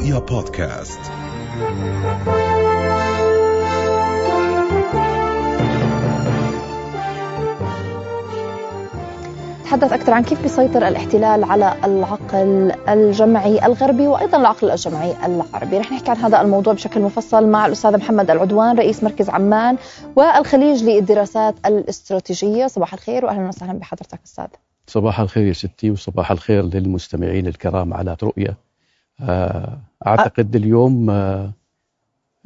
رؤيا بودكاست. تحدث أكثر عن كيف بيسيطر الاحتلال على العقل الجمعي الغربي وأيضا العقل الجمعي العربي. رح نحكي عن هذا الموضوع بشكل مفصل مع الأستاذ محمد العدوان رئيس مركز عمان والخليج للدراسات الاستراتيجية. صباح الخير وأهلا وسهلا بحضرتك أستاذ. صباح الخير يا ستي وصباح الخير للمستمعين الكرام على رؤية آه، أعتقد اليوم آه،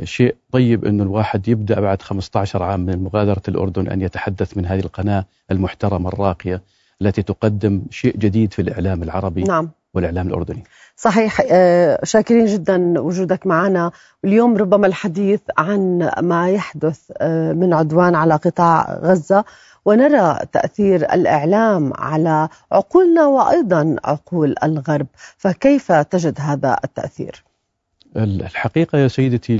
شيء طيب أنه الواحد يبدأ بعد 15 عام من مغادرة الأردن أن يتحدث من هذه القناة المحترمة الراقية التي تقدم شيء جديد في الإعلام العربي. نعم. والإعلام الأردني. صحيح آه، شاكرين جدا وجودك معنا. اليوم ربما الحديث عن ما يحدث آه، من عدوان على قطاع غزة ونرى تأثير الإعلام على عقولنا وأيضا عقول الغرب. فكيف تجد هذا التأثير؟ الحقيقة يا سيدتي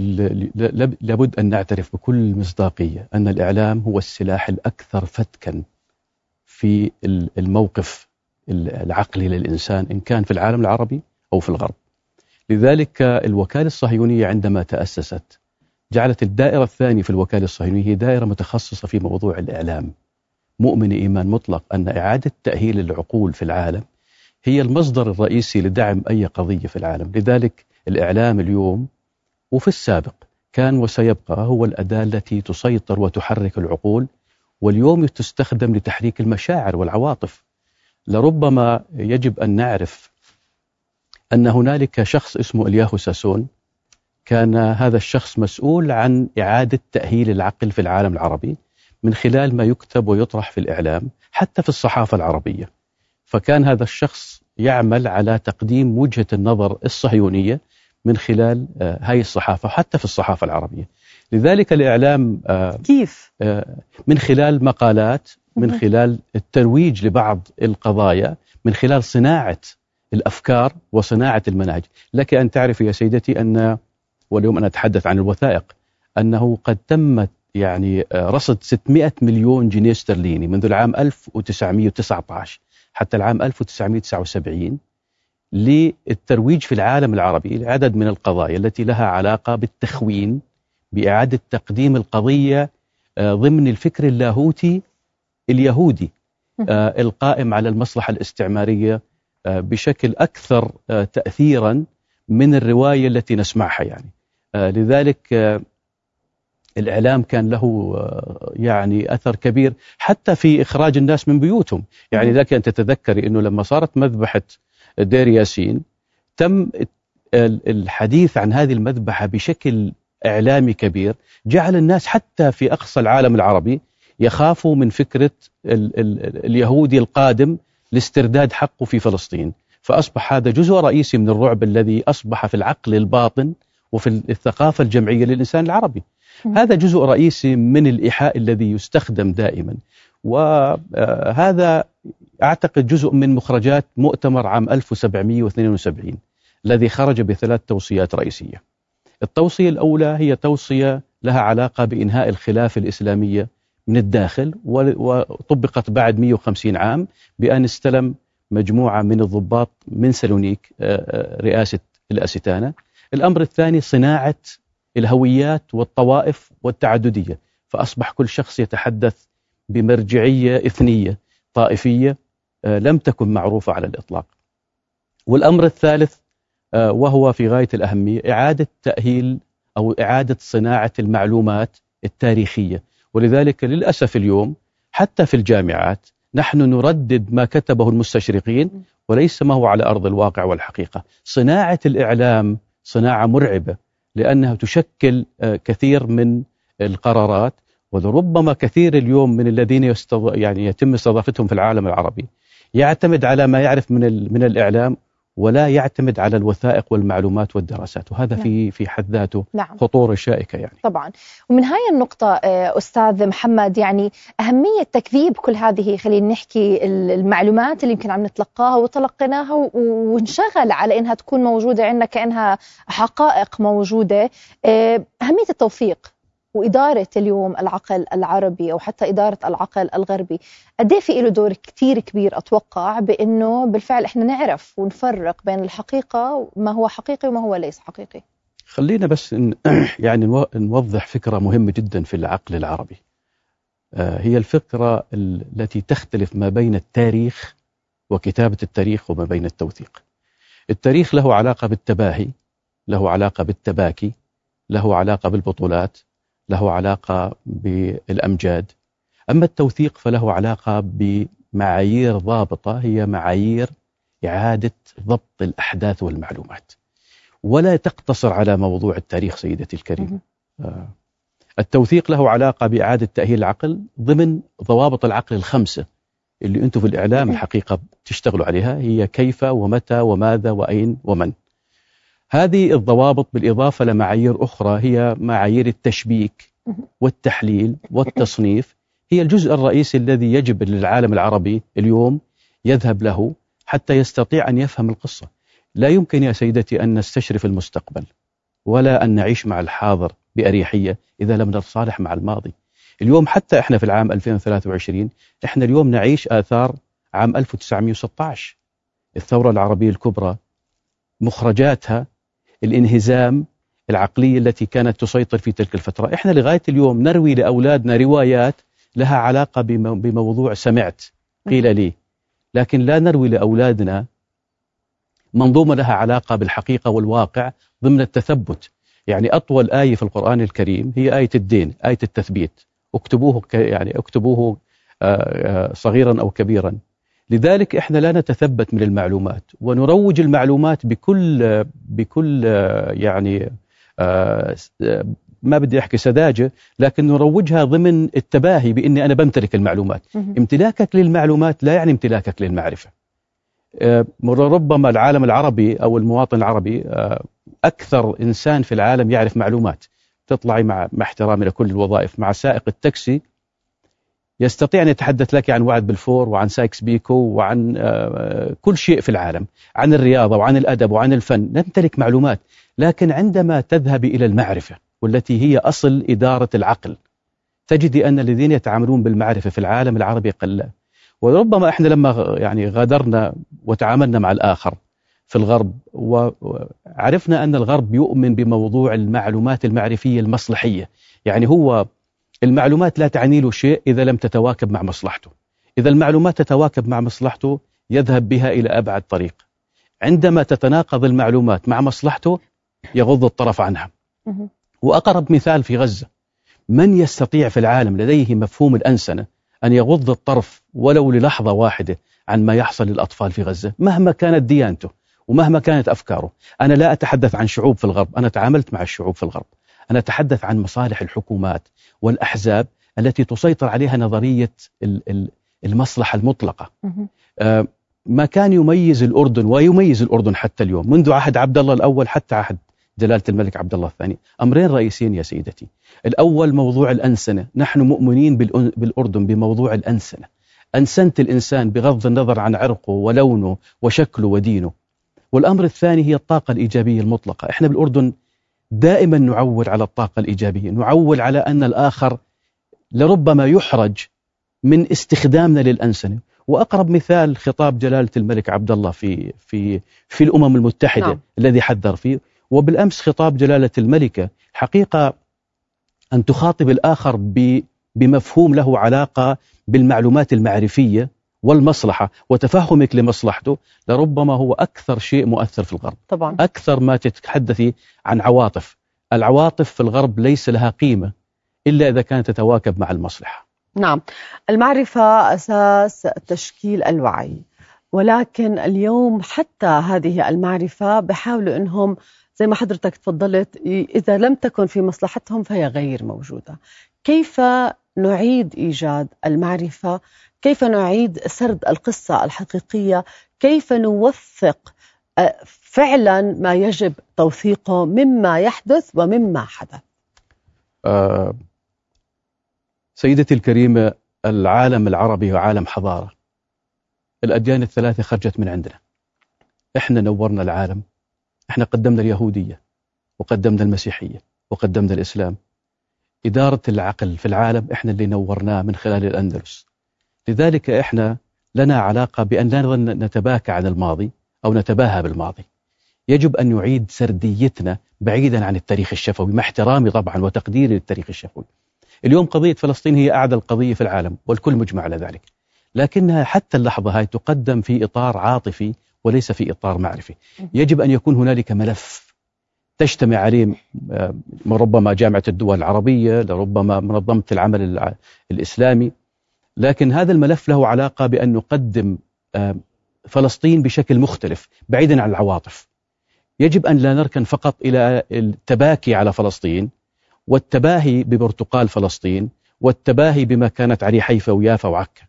لابد أن نعترف بكل مصداقية أن الإعلام هو السلاح الأكثر فتكا في الموقف العقلي للإنسان إن كان في العالم العربي أو في الغرب. لذلك الوكالة الصهيونية عندما تأسست جعلت الدائرة الثانية في الوكالة الصهيونية هي دائرة متخصصة في موضوع الإعلام. مؤمن إيمان مطلق أن إعادة تأهيل العقول في العالم هي المصدر الرئيسي لدعم أي قضية في العالم. لذلك الإعلام اليوم وفي السابق كان وسيبقى هو الأداة التي تسيطر وتحرك العقول واليوم تستخدم لتحريك المشاعر والعواطف. لربما يجب أن نعرف أن هنالك شخص اسمه إلياهو ساسون كان هذا الشخص مسؤول عن إعادة تأهيل العقل في العالم العربي من خلال ما يكتب ويطرح في الإعلام حتى في الصحافة العربية فكان هذا الشخص يعمل على تقديم وجهة النظر الصهيونية من خلال آه، هاي الصحافة حتى في الصحافة العربية لذلك الإعلام آه، كيف؟ آه، من خلال مقالات من خلال الترويج لبعض القضايا من خلال صناعة الأفكار وصناعة المناهج. لك أن تعرف يا سيدتي أن واليوم أنا أتحدث عن الوثائق أنه قد تمت يعني رصد 600 مليون جنيه استرليني منذ العام 1919 حتى العام 1979 للترويج في العالم العربي لعدد من القضايا التي لها علاقة بالتخوين بإعادة تقديم القضية آه، ضمن الفكر اللاهوتي اليهودي آه، القائم على المصلحة الاستعمارية آه، بشكل أكثر تأثيرا من الرواية التي نسمعها يعني. لذلك الإعلام كان له يعني أثر كبير حتى في إخراج الناس من بيوتهم. يعني لك أن تتذكري أنه لما صارت مذبحة دير ياسين تم الحديث عن هذه المذبحة بشكل إعلامي كبير جعل الناس حتى في أقصى العالم العربي يخافوا من فكرة ال ال اليهودي القادم لاسترداد حقه في فلسطين. فأصبح هذا جزء رئيسي من الرعب الذي أصبح في العقل الباطن وفي الثقافة الجمعية للإنسان العربي. هذا جزء رئيسي من الإيحاء الذي يستخدم دائما. وهذا أعتقد جزء من مخرجات مؤتمر عام 1772 الذي خرج بثلاث توصيات رئيسية. التوصية الأولى هي توصية لها علاقة بإنهاء الخلافة الإسلامية من الداخل وطبقت بعد 150 عام بأن استلم مجموعة من الضباط من سالونيك آه، آه، رئاسة الأستانة. الأمر الثاني صناعة الهويات والطوائف والتعددية. فأصبح كل شخص يتحدث بمرجعية إثنية طائفية آه، لم تكن معروفة على الإطلاق. والأمر الثالث وهو في غاية الأهمية إعادة تأهيل أو إعادة صناعة المعلومات التاريخية. ولذلك للأسف اليوم حتى في الجامعات نحن نردد ما كتبه المستشرقين وليس ما هو على أرض الواقع والحقيقة صناعة الإعلام صناعة مرعبة لأنها تشكل آه، كثير من القرارات ولربما كثير اليوم من الذين. يعني يتم استضافتهم في العالم العربي يعتمد على ما يعرف من. من الإعلام ولا يعتمد على الوثائق والمعلومات والدراسات. وهذا نعم. في في حد ذاته نعم. خطورة شائكة يعني. طبعا. ومن هاي النقطة آه، أستاذ محمد يعني أهمية تكذيب كل هذه خلينا نحكي المعلومات اللي يمكن عم نتلقاها وتلقيناها ونشغل على إنها تكون موجودة عندنا كأنها حقائق موجودة. آه، أهمية التوثيق وإدارة اليوم العقل العربي أو حتى إدارة العقل الغربي قد إيه في له دور كتير كبير أتوقع بأنه بالفعل إحنا نعرف ونفرق بين الحقيقة ما هو حقيقي وما هو ليس حقيقي. خلينا بس يعني نو- نوضح فكرة مهمة جدا في العقل العربي. آه، هي الفكرة ال- التي تختلف ما بين التاريخ وكتابة التاريخ وما بين التوثيق. التاريخ له علاقة بالتباهي له علاقة بالتباكي له علاقة بالبطولات له علاقة بالأمجاد. أما التوثيق فله علاقة بمعايير ضابطة هي معايير إعادة ضبط الأحداث والمعلومات. ولا تقتصر على موضوع التاريخ سيدتي الكريمة آه، التوثيق له علاقة بإعادة تأهيل العقل ضمن ضوابط العقل الخمسة اللي أنتم في الإعلام. الحقيقة تشتغلوا عليها هي كيف ومتى وماذا وأين ومن. هذه الضوابط بالإضافة لمعايير أخرى هي معايير التشبيك. والتحليل والتصنيف. هي الجزء الرئيسي الذي يجب للعالم العربي اليوم يذهب له حتى يستطيع أن يفهم القصة. لا يمكن يا سيدتي أن نستشرف المستقبل ولا أن نعيش مع الحاضر بأريحية إذا لم نتصالح مع الماضي. اليوم حتى إحنا في العام 2023 إحنا اليوم نعيش آثار عام 1916 الثورة العربية الكبرى مخرجاتها الانهزام العقلية التي كانت تسيطر في تلك الفترة. إحنا لغاية اليوم نروي لأولادنا روايات لها علاقة بمو- بموضوع سمعت قيل لي. لكن لا نروي لأولادنا منظومة لها علاقة بالحقيقة والواقع ضمن التثبت. يعني أطول آية في القرآن الكريم هي آية الدين آية التثبيت. اكتبوه يعني اكتبوه آه، آه، صغيرا أو كبيرا. لذلك إحنا لا نتثبت من المعلومات ونروج المعلومات بكل بكل يعني آه، آه، ما بدي أحكي سذاجة لكن نروجها ضمن التباهي بإني أنا بمتلك المعلومات. امتلاكك للمعلومات لا يعني امتلاكك للمعرفة آه، ربما العالم العربي أو المواطن العربي أكثر إنسان في العالم يعرف معلومات تطلعي مع مع احترامي لكل الوظائف مع سائق التاكسي يستطيع أن يتحدث لك عن وعد بالفور وعن سايكس بيكو وعن آه، كل شيء في العالم عن الرياضة وعن الأدب وعن الفن. نمتلك معلومات لكن عندما تذهب إلى المعرفة والتي هي أصل إدارة العقل تجدي أن الذين يتعاملون بالمعرفة في العالم العربي قلة. وربما إحنا لما يعني غادرنا وتعاملنا مع الآخر في الغرب وعرفنا أن الغرب يؤمن بموضوع المعلومات المعرفية المصلحية. يعني هو المعلومات لا تعني له شيء إذا لم تتواكب مع مصلحته. إذا المعلومات تتواكب مع مصلحته يذهب بها إلى أبعد طريق. عندما تتناقض المعلومات مع مصلحته يغض الطرف عنها. وأقرب مثال في غزة من يستطيع في العالم لديه مفهوم الأنسنة أن يغض الطرف ولو للحظة واحدة عن ما يحصل للأطفال في غزة؟ مهما كانت ديانته ومهما كانت أفكاره. أنا لا أتحدث عن شعوب في الغرب أنا تعاملت مع الشعوب في الغرب. أنا أتحدث عن مصالح الحكومات والأحزاب التي تسيطر عليها نظرية ال- ال- المصلحة المطلقة. آه، ما كان يميز الأردن ويميز الأردن حتى اليوم منذ عهد عبد الله الأول حتى عهد جلالة الملك عبد الله الثاني أمرين رئيسيين يا سيدتي. الأول موضوع الأنسنة نحن مؤمنين بالأردن بموضوع الأنسنة. أنسنة الإنسان بغض النظر عن عرقه ولونه وشكله ودينه. والأمر الثاني هي الطاقة الإيجابية المطلقة. إحنا بالأردن دائما نعول على الطاقة الإيجابية نعول على أن الآخر لربما يحرج من استخدامنا للأنسنة وأقرب مثال خطاب جلالة الملك عبد الله في في في الأمم المتحدة نعم. الذي حذر فيه وبالأمس خطاب جلالة الملكة حقيقة أن تخاطب الآخر بمفهوم له علاقة بالمعلومات المعرفية والمصلحة وتفهمك لمصلحته لربما هو أكثر شيء مؤثر في الغرب. طبعا. أكثر ما تتحدثي عن عواطف. العواطف في الغرب ليس لها قيمة إلا إذا كانت تتواكب مع المصلحة. نعم. المعرفة أساس تشكيل الوعي. ولكن اليوم حتى هذه المعرفة بحاولوا أنهم زي ما حضرتك تفضلت إذا لم تكن في مصلحتهم فهي غير موجودة. كيف نعيد إيجاد المعرفة كيف نعيد سرد القصة الحقيقية كيف نوثق آه، فعلا ما يجب توثيقه مما يحدث ومما حدث. آه، سيدتي الكريمة العالم العربي هو عالم حضارة. الأديان الثلاثة خرجت من عندنا. إحنا نورنا العالم. إحنا قدمنا اليهودية وقدمنا المسيحية وقدمنا الإسلام. إدارة العقل في العالم إحنا اللي نورناه من خلال الأندلس. لذلك إحنا لنا علاقة بأن لا نتباكى عن الماضي أو نتباهى بالماضي. يجب أن نعيد سرديتنا بعيدا عن التاريخ الشفوي مع احترامي طبعا وتقديري للتاريخ الشفوي. اليوم قضية فلسطين هي أعدى القضية في العالم والكل مجمع على ذلك. لكنها حتى اللحظة هاي تقدم في إطار عاطفي وليس في إطار معرفي. يجب أن يكون هنالك ملف تجتمع عليه آه، ربما جامعة الدول العربية لربما منظمة العمل الإسلامي. لكن هذا الملف له علاقة بأن نقدم آه، فلسطين بشكل مختلف بعيدا عن العواطف. يجب أن لا نركن فقط إلى التباكي على فلسطين والتباهي ببرتقال فلسطين والتباهي بما كانت عليه حيفا ويافا وعكا.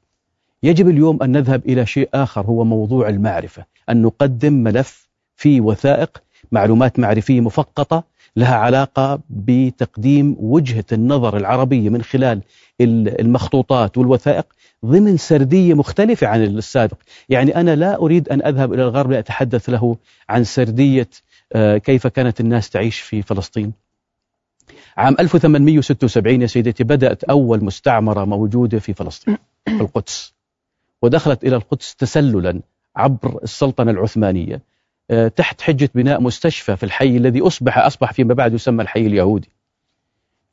يجب اليوم أن نذهب إلى شيء آخر هو موضوع المعرفة. أن نقدم ملف في وثائق معلومات معرفية مفقطة لها علاقة بتقديم وجهة النظر العربية من خلال المخطوطات والوثائق ضمن سردية مختلفة عن السابق. يعني أنا لا أريد أن أذهب إلى الغرب لأتحدث له عن سردية آه، كيف كانت الناس تعيش في فلسطين. عام 1876 يا سيدتي بدأت أول مستعمرة موجودة في فلسطين في القدس. ودخلت إلى القدس تسللا عبر السلطنة العثمانية. تحت حجة بناء مستشفى في الحي الذي أصبح أصبح فيما بعد يسمى الحي اليهودي.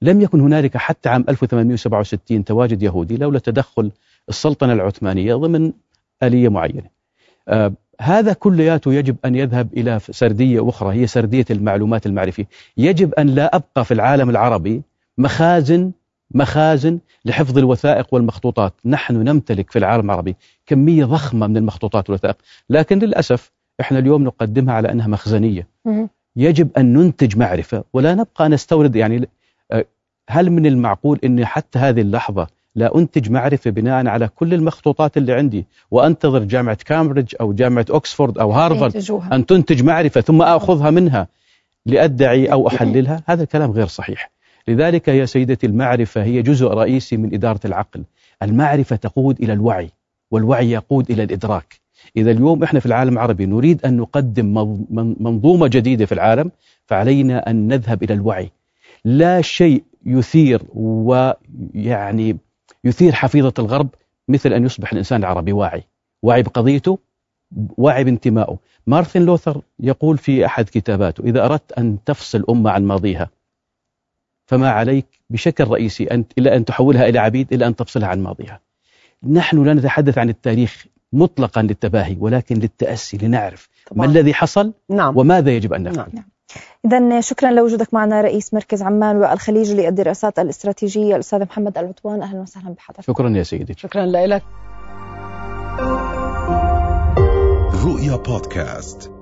لم يكن هنالك حتى عام 1867 تواجد يهودي لولا تدخل السلطنة العثمانية ضمن آلية معينة. آه هذا كلياته يجب أن يذهب إلى سردية أخرى هي سردية المعلومات المعرفية. يجب أن لا أبقى في العالم العربي مخازن مخازن لحفظ الوثائق والمخطوطات. نحن نمتلك في العالم العربي كمية ضخمة من المخطوطات والوثائق. لكن للأسف إحنا اليوم نقدمها على أنها مخزنية. يجب أن ننتج معرفة ولا نبقى نستورد يعني آه، هل من المعقول أن حتى هذه اللحظة لا أنتج معرفة بناء على كل المخطوطات اللي عندي وأنتظر جامعة كامبريدج أو جامعة أكسفورد أو هارفارد أن تنتج معرفة ثم أخذها منها لأدعي أو أحللها؟ هذا الكلام غير صحيح. لذلك يا سيدتي المعرفة هي جزء رئيسي من إدارة العقل. المعرفة تقود إلى الوعي والوعي يقود إلى الإدراك. إذا اليوم إحنا في العالم العربي نريد أن نقدم منظومة جديدة في العالم فعلينا أن نذهب إلى الوعي. لا شيء يثير ويعني يثير حفيظة الغرب مثل أن يصبح الإنسان العربي واعي. واعي بقضيته واعي بانتمائه. مارتن لوثر يقول في أحد كتاباته إذا أردت أن تفصل أمة عن ماضيها فما عليك بشكل رئيسي أن إلا أن تحولها إلى عبيد إلا أن تفصلها عن ماضيها. نحن لا نتحدث عن التاريخ مطلقا للتباهي ولكن للتأسي لنعرف طبعا. ما الذي حصل نعم. وماذا يجب أن نفعل. نعم. إذا شكرا لوجودك معنا رئيس مركز عمان والخليج للدراسات الاستراتيجية الأستاذ محمد العطوان أهلا وسهلا بحضرتك. شكرا يا سيدي. شكرا لك. رؤيا بودكاست.